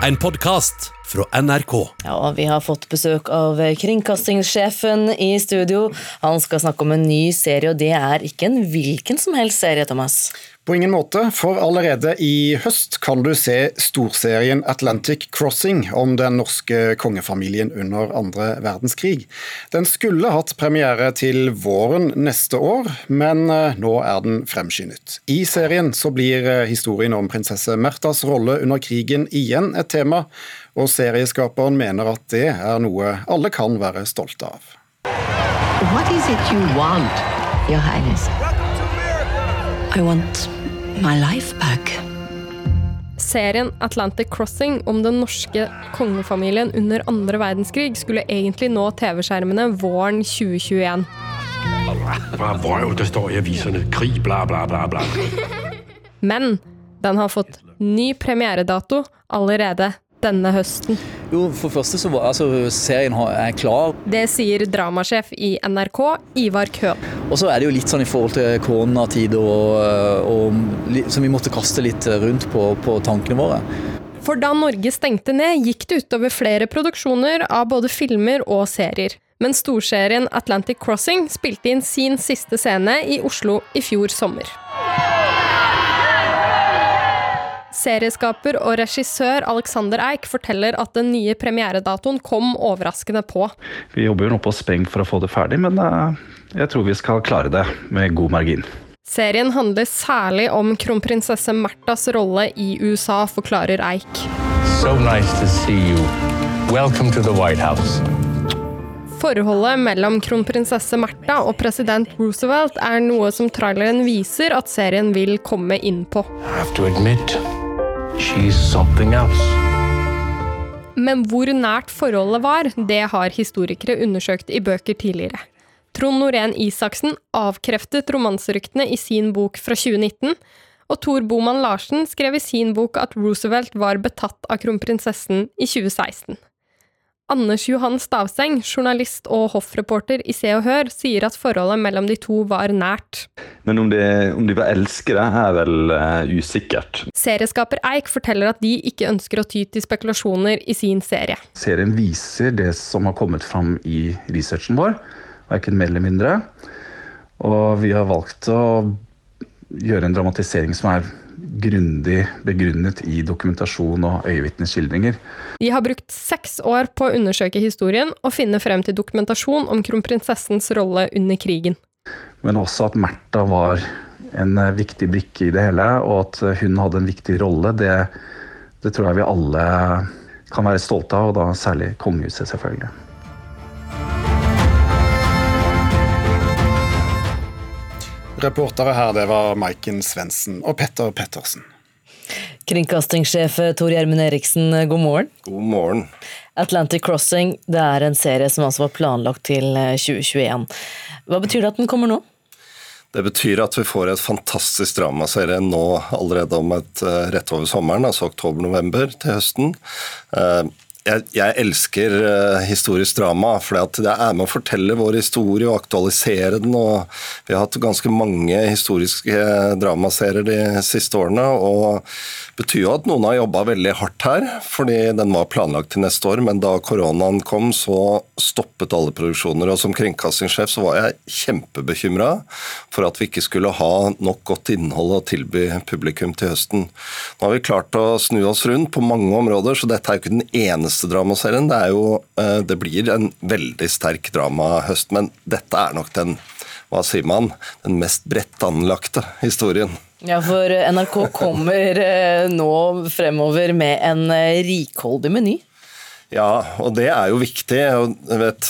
en podkast fra NRK. Ja, Vi har fått besøk av kringkastingssjefen i studio. Han skal snakke om en ny serie, og det er ikke en hvilken som helst serie, Thomas. På ingen måte, for allerede i høst kan du se storserien Atlantic Crossing om den norske kongefamilien under andre verdenskrig. Den skulle hatt premiere til våren neste år, men eh, nå er den fremskyndet. I serien så blir eh, historien om prinsesse Märthas rolle under krigen igjen et tema, og serieskaperen mener at det er noe alle kan være stolte av. What is it you want, Your Highness? I want my life back. Serien Atlantic Crossing om den norske kongefamilien under andre verdenskrig skulle egentlig nå TV-skjermene våren 2021. Bare vrøv, der står i aviserne. Krig, bla, bla, bla, bla. Men den har fått ny premieredato allerede denne høsten. Jo, for første så var altså, serien er klar, Det sier dramasjef i NRK, Ivar Køhn. og så er det jo litt sånn i forhold til koronatid og, og som vi måtte kaste litt rundt på, på tankene våre. For da Norge stengte ned, gikk det utover flere produksjoner av både filmer og serier. Men storserien Atlantic Crossing spilte inn sin siste scene i Oslo i fjor sommer. Serieskaper og regissør Alexander Eik forteller at den nye premieredatoen kom overraskende på. Vi jobber jo nå på spreng for å få det ferdig, men eh, jeg tror vi skal klare det med god margin. Serien handler særlig om kronprinsesse Märthas rolle i USA, forklarer Eik. So nice to see you. Welcome to the White House. Forholdet mellom kronprinsesse Märtha og president Roosevelt er noe som traileren viser at serien vil komme inn på. I have to admit, Men hvor nært forholdet var, det har historikere undersøkt i bøker tidligere. Trond Norén Isaksen avkreftet romanseryktene i sin bok fra 2019, og Tor Boman Larsen skrev i sin bok at Roosevelt var betatt av kronprinsessen i 2016. Anders Johan Stavseng, journalist og hoffreporter i Se og Hør, sier at forholdet mellom de to var nært. Men om de, om de var elskere, er vel uh, usikkert. Serieskaper Eik forteller at de ikke ønsker å ty til spekulasjoner i sin serie. Serien viser det som har kommet fram i researchen vår, verken mer eller mindre. Og vi har valgt å gjøre en dramatisering som er grundig begrunnet i dokumentasjon og øyevitneskildringer. De har brukt seks år på å undersøke historien og finne frem til dokumentasjon om kronprinsessens rolle under krigen. Men også at Märtha var en eh, viktig brikke i det hele, og at hun hadde en viktig rolle. Det, det tror jeg vi alle kan være stolte av, og da særlig kongehuset, selvfølgelig. Reportere her, det var Maiken Svendsen og Petter Pettersen. Kringkastingssjef Tor Gjermund Eriksen, god morgen. God morgen. Atlantic Crossing det er en serie som altså var planlagt til 2021. Hva betyr det at den kommer nå? Det betyr at vi får et fantastisk dramaserie nå allerede om et uh, rett over sommeren, altså oktober-november til høsten. Jeg, elsker uh, historisk drama, for det er med å fortelle vår historie og aktualisere den. og Vi har hatt ganske mange historiske dramaserier de siste årene. og det betyr jo at noen har jobba veldig hardt her, fordi den var planlagt til neste år. Men da koronaen kom, så stoppet alle produksjoner. Og som kringkastingssjef så var jeg kjempebekymra for at vi ikke skulle ha nok godt innhold å tilby publikum til høsten. Nå har vi klart å snu oss rundt på mange områder, så dette er jo ikke den eneste dramaserien. Det, jo, det blir en veldig sterk dramahøst, men dette er nok den hva sier man, den mest bredt anlagte historien. Ja, for NRK kommer nå fremover med en rikholdig meny. Ja, og det er jo viktig. Jeg vet,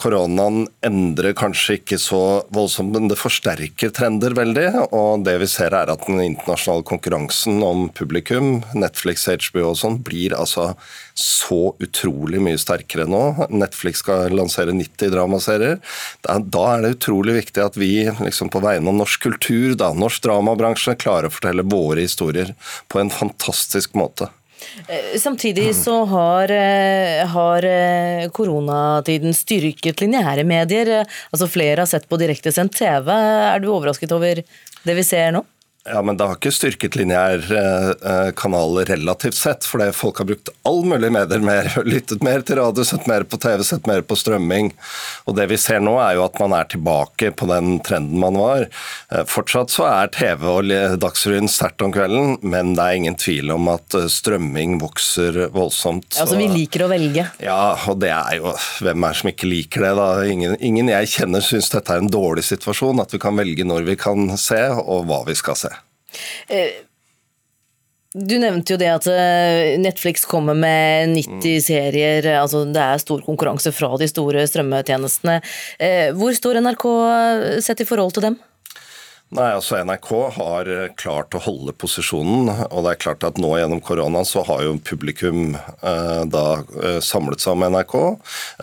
Koronaen endrer kanskje ikke så voldsomt, men det forsterker trender veldig. Og det vi ser er at den internasjonale konkurransen om publikum, Netflix, HBO og sånn, blir altså så utrolig mye sterkere nå. Netflix skal lansere 90 dramaserier. Da er det utrolig viktig at vi liksom på vegne av norsk kultur, da, norsk dramabransje, klarer å fortelle våre historier på en fantastisk måte. Samtidig så har, har, koronatiden styrket lineære medier. Altså Flere har sett på direktesendt TV. Er du overrasket over det vi ser nå? Ja, men det har ikke styrket lineær eh, kanal relativt sett, fordi folk har brukt all mulig medier mer, lyttet mer til radio, sett mer på TV, sett mer på strømming. Og det vi ser nå er jo at man er tilbake på den trenden man var. Eh, fortsatt så er TV og Dagsrevyen sterkt om kvelden, men det er ingen tvil om at eh, strømming vokser voldsomt. Ja, altså Vi liker å velge. Ja, og det er jo Hvem er det som ikke liker det, da? Ingen, ingen jeg kjenner syns dette er en dårlig situasjon, at vi kan velge når vi kan se, og hva vi skal se. Eh, du nevnte jo det at eh, Netflix kommer med 90 mm. serier. altså Det er stor konkurranse fra de store strømmetjenestene. Eh, hvor står NRK sett i forhold til dem? Nei, altså NRK har eh, klart å holde posisjonen. og det er klart at Nå gjennom koronaen så har jo publikum eh, da eh, samlet seg om NRK.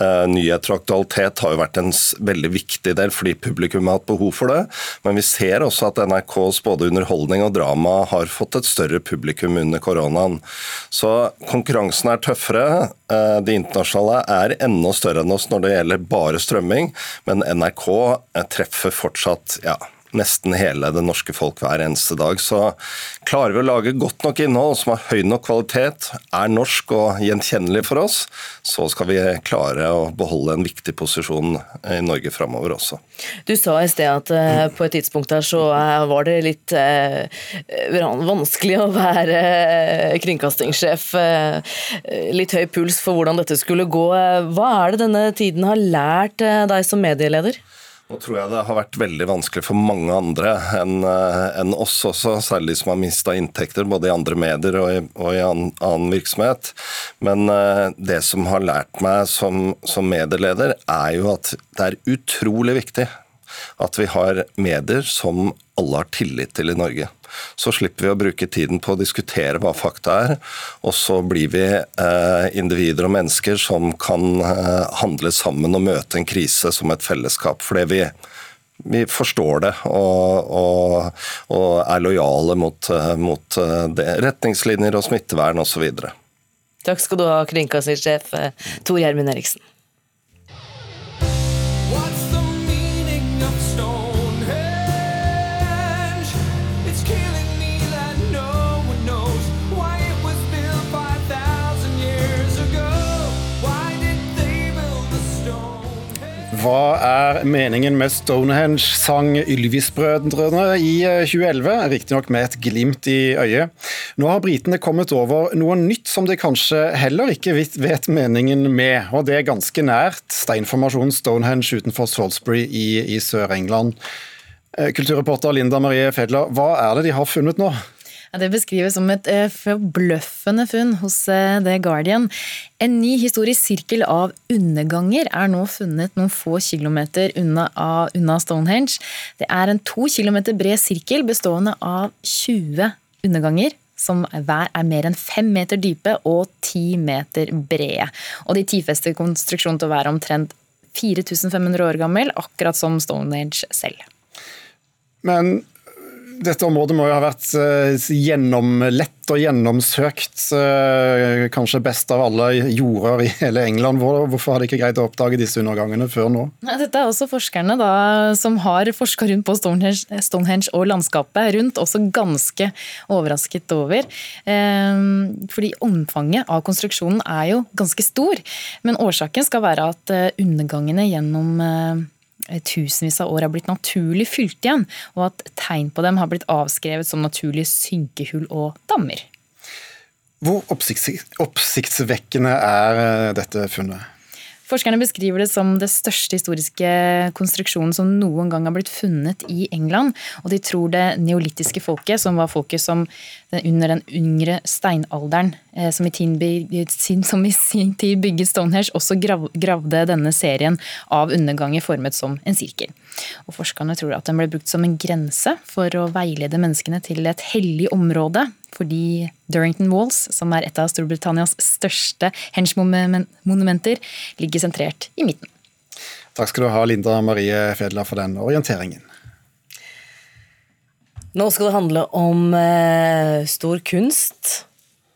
Eh, nyheter og aktualitet har jo vært en veldig viktig del fordi publikum har hatt behov for det. Men vi ser også at NRKs både underholdning og drama har fått et større publikum under koronaen. Så konkurransen er tøffere. Eh, de internasjonale er enda større enn oss når det gjelder bare strømming, men NRK eh, treffer fortsatt ja, nesten hele det norske folk hver eneste dag. Så klarer vi å lage godt nok innhold som har høy nok kvalitet, er norsk og gjenkjennelig for oss, så skal vi klare å beholde en viktig posisjon i Norge framover også. Du sa i sted at uh, på et tidspunkt der så uh, var det litt uh, vanskelig å være kringkastingssjef. litt høy puls for hvordan dette skulle gå. Hva er det denne tiden har lært deg som medieleder? Nå tror jeg det har vært veldig vanskelig for mange andre enn eh, en oss også, særlig de som har mista inntekter både i andre medier og i, og i annen, annen, virksomhet. Men uh, det som har lært meg som, som medieleder, er jo at det er utrolig viktig at vi har medier som alle har tillit til i Norge. Så slipper vi å bruke tiden på å diskutere hva fakta er, og så blir vi eh, individer og mennesker som kan eh, handle sammen og møte en krise som et fellesskap. Fordi vi, vi forstår det og, og, og er lojale mot, eh, mot eh, retningslinjer og smittevern osv. Takk skal du ha, kringkastingssjef eh, Tor Gjermund Eriksen. Hva er meningen med Stonehenge, sang Ylvis-brødrene i 2011, eh, riktignok med et glimt i øyet. Nå har britene kommet over noe nytt som de kanskje heller ikke vet meningen med, og det er ganske nært steinformasjonen Stonehenge utenfor Salisbury i, i Sør-England. Eh, kulturreporter Linda Marie Fedler, hva er det de har funnet nå? Det beskrives som et eh, forbløffende funn hos eh, The Guardian. En ny historisk sirkel av underganger er nå funnet noen få kilometer unna, unna Stonehenge. Det er en to kilometer bred sirkel bestående av 20 underganger som hver er mer enn fem meter dype og ti meter brede. Og de tidfester konstruksjonen til å være omtrent 4500 år gammel, akkurat som Stonehenge selv. Men dette området må jo ha vært uh, gjennomlett og gjennomsøkt. Uh, kanskje best av alle jorder i hele England. Hvorfor har de ikke greid å oppdage disse undergangene før nå? Dette er også forskerne da, som har forska rundt på Stonehenge, Stonehenge, og landskapet rundt, også ganske overrasket over. Uh, fordi omfanget av konstruksjonen er jo ganske stor. Men årsaken skal være at undergangene gjennom Eh, tusenvis av år har blitt naturlig fylt igjen, og at tegn på dem har blitt avskrevet som naturlige synkehull og dammer. Hvor oppsiktsvekkende er eh, dette funnet? Forskerne beskriver det som det største historiske konstruksjonen som noen gang har blitt funnet i England. Og de tror det neolittiske folket, som var folket som under den yngre steinalderen, eh, som i, sin tid bygget Stonehenge, også gravde denne serien av underganger formet som en sirkel. Og Forskerne tror at den ble brukt som en grense for å veilede menneskene til et hellig område fordi Durrington Walls, som er et av Storbritannias største henge-monumenter, ligger sentrert i midten. Takk skal du ha, Linda Marie Fedla, for den orienteringen. Nå skal det handle om eh, stor kunst.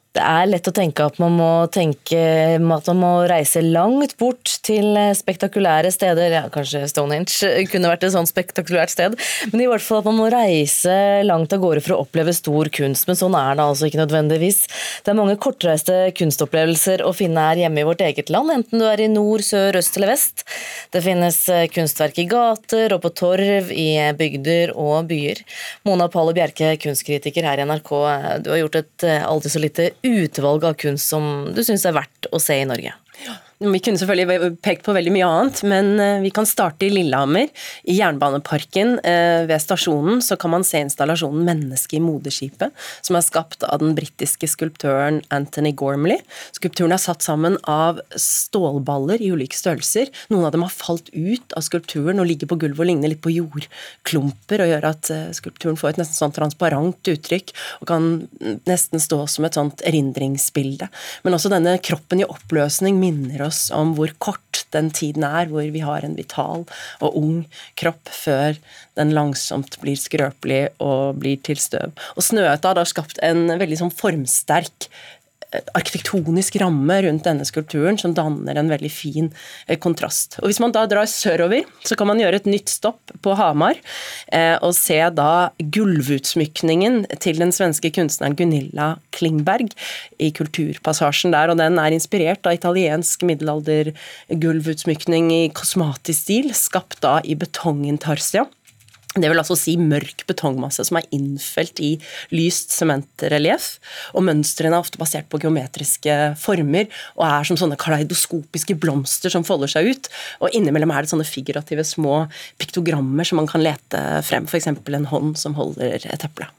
Det er lett å tenke at man må tenke at man må reise langt bort til spektakulære steder. Ja, kanskje Stonehenge kunne vært et sånt spektakulært sted. Men i hvert fall at man må reise langt av gårde for å oppleve stor kunst. Men sånn er det altså ikke nødvendigvis. Det er mange kortreiste kunstopplevelser å finne her hjemme i vårt eget land, enten du er i nord, sør, øst eller vest. Det finnes kunstverk i gater og på torv, i bygder og byer. Mona Palle Bjerke, kunstkritiker her i NRK, du har gjort et aldri så lite utvalg av kunst som du syns er verdt å se i Norge? Vi kunne selvfølgelig pekt på veldig mye annet, men eh, vi kan starte i Lillehammer. I Jernbaneparken eh, ved stasjonen så kan man se installasjonen 'Mennesket i moderskipet', som er skapt av den britiske skulptøren Anthony Gormley. Skulpturen er satt sammen av stålballer i ulike størrelser. Noen av dem har falt ut av skulpturen og ligger på gulvet og ligner litt på jordklumper, og gjør at eh, skulpturen får et nesten sånn transparent uttrykk og kan nesten stå som et sånt erindringsbilde. Men også denne kroppen i oppløsning minner oss oss om hvor kort den tiden er hvor vi har en vital og ung kropp før den langsomt blir skrøpelig og blir til støv. Og Snøhetta har skapt en veldig sånn formsterk arkitektonisk ramme rundt denne skulpturen som danner en veldig fin eh, kontrast. Og Hvis man da drar sørover, så kan man gjøre et nytt stopp på Hamar eh, og se da gulvutsmykningen til den svenske kunstneren Gunilla Klingberg i Kulturpassasjen der. og Den er inspirert av italiensk middelaldergulvutsmykning i kosmatisk stil, skapt da i betongintarsia. Det vil altså si mørk betongmasse som er innfelt i lyst sementrelieff. Og mønstrene er ofte basert på geometriske former og er som sånne kaleidoskopiske blomster som folder seg ut. Og innimellom er det sånne figurative små piktogrammer som man kan lete frem, f.eks. en hånd som holder et eple.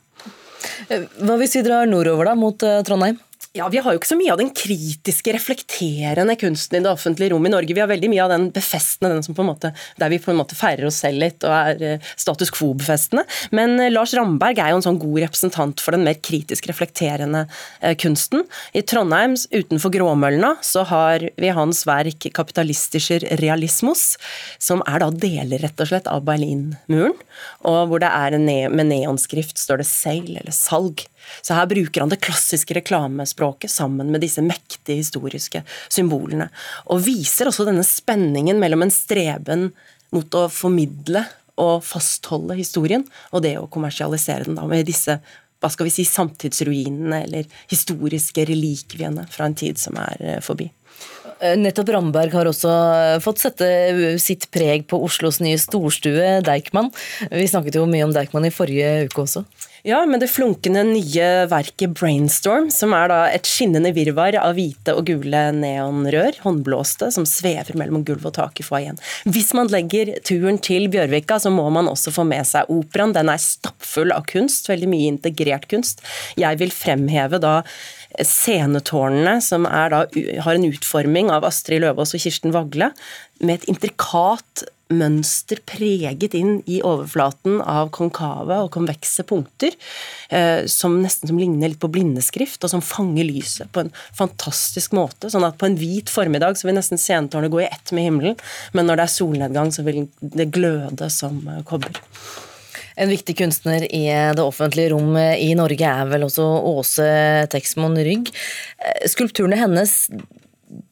Hva hvis vi drar nordover, da, mot eh, Trondheim? Ja, Vi har jo ikke så mye av den kritiske, reflekterende kunsten i det offentlige rom i Norge. Vi har veldig mye av den befestende, den som på en måte, der vi på en måte feirer oss selv litt og er eh, status quo-befestende. Men eh, Lars Ramberg er jo en sånn god representant for den mer kritisk reflekterende eh, kunsten. I Trondheim, utenfor Gråmøllene, så har vi hans verk 'Kapitalistischer realismus', som er da deler rett og slett av Berlinmuren, og hvor det er ne med neonskrift står det 'seil' eller 'salg'. Så her bruker han det klassiske reklamespråket sammen med disse mektige historiske symbolene. Og viser også denne spenningen mellom en streben mot å formidle og fastholde historien, og det å kommersialisere den da med disse hva skal vi si, samtidsruinene eller historiske relikviene fra en tid som er eh, forbi. Eh, nettopp Ramberg har også fått sette sitt preg på Oslos nye storstue, Deichman. Vi snakket jo mye om Deichman i forrige uke også. Ja, med det flunkende nye verket Brainstorm, som er et skinnende virvar av hvite og gule neonrør, håndblåste, som svever mellom gulv og tak i foajeen. Hvis man legger turen til Bjørvika, så må man også få med seg operaen. Den er stappfull av kunst, veldig mye integrert kunst. Jeg vil fremheve da scenetårnene, som da, har en utforming av Astrid Løvaas og Kirsten Vagle, med et intrikat mønster preget inn i overflaten av konkave og konvekse punkter, eh, som nesten som ligner litt på blindeskrift, og som fanger lyset på en fantastisk måte. Sånn at på en hvit formiddag så vil nesten sentårene gå i ett med himmelen, men når det er solnedgang, så vil det gløde som eh, kobber. En viktig kunstner i det offentlige rom i Norge er vel også Åse Texmon Rygg. Eh, skulpturene hennes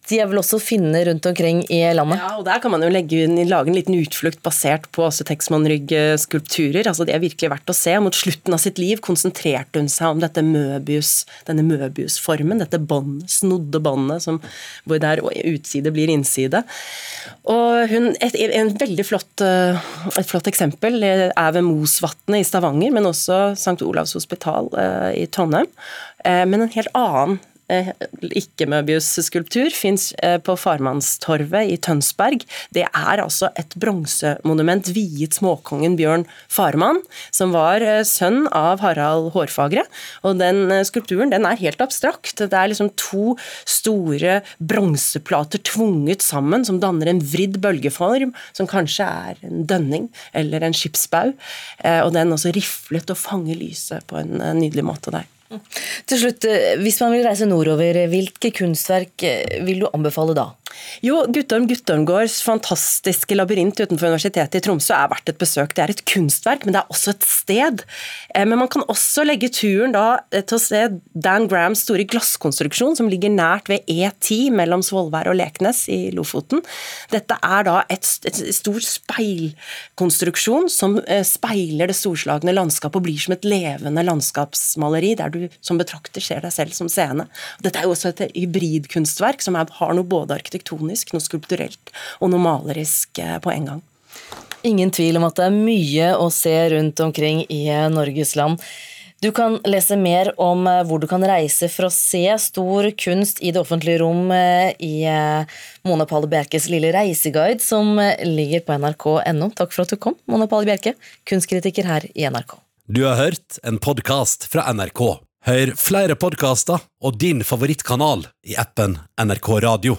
de er vel også å finne rundt omkring i landet? Ja, og Der kan man jo legge, lage en liten utflukt basert på også Texman-rygg-skulpturer. altså Det er virkelig verdt å se. Mot slutten av sitt liv konsentrerte hun seg om dette Møbius, denne Møbius-formen, dette bånd, snodde båndet hvor der utside blir innside. Og hun, et, en veldig flott, eh, et flott eksempel er ved Mosvatnet i Stavanger, men også St. Olavs hospital eh, i Trondheim. Eh, men en helt annen ikke-Møbius-skulptur fins eh, på Farmannstorvet i Tønsberg. Det er altså et bronsemonument viet småkongen Bjørn Farmann, som var eh, sønn av Harald Hårfagre. Og den skulpturen den er helt abstrakt. Det er liksom to store bronseplater tvunget sammen som danner en vridd bølgeform, som kanskje er en dønning eller en skipsbau. Og den også riflet og fanger lyset på en nydelig måte der. Til slutt, eh, Hvis man vil reise nordover, hvilke kunstverk eh, vil du anbefale da? Jo, Guttorm Guttormgårds fantastiske labyrint utenfor Universitetet i Tromsø er verdt et besøk. Det er et kunstverk, men det er også et sted. Eh, men man kan også legge turen da eh, til å se Dan Grahams store glasskonstruksjon, som ligger nært ved E10 mellom Svolvær og Leknes i Lofoten. Dette er da et, et stor speilkonstruksjon som eh, speiler det storslagne landskapet og blir som et levende landskapsmaleri, der du som betrakter ser deg selv som scene. Dette er jo også et hybridkunstverk som har noe både arkitektonisk, noe skulpturelt og noe malerisk eh, på en gang. Ingen tvil om at det er mye å se rundt omkring i eh, Norges land. Du kan lese mer om eh, hvor du kan reise for å se stor kunst i det offentlige rom i Mona Palle Bjerkes lille reiseguide, som ligger på nrk.no. Takk for at du kom, Mona Palle Bjerke, kunstkritiker her i NRK. Du har hørt en podkast fra NRK. Hør flere podkaster og din favorittkanal i appen NRK Radio.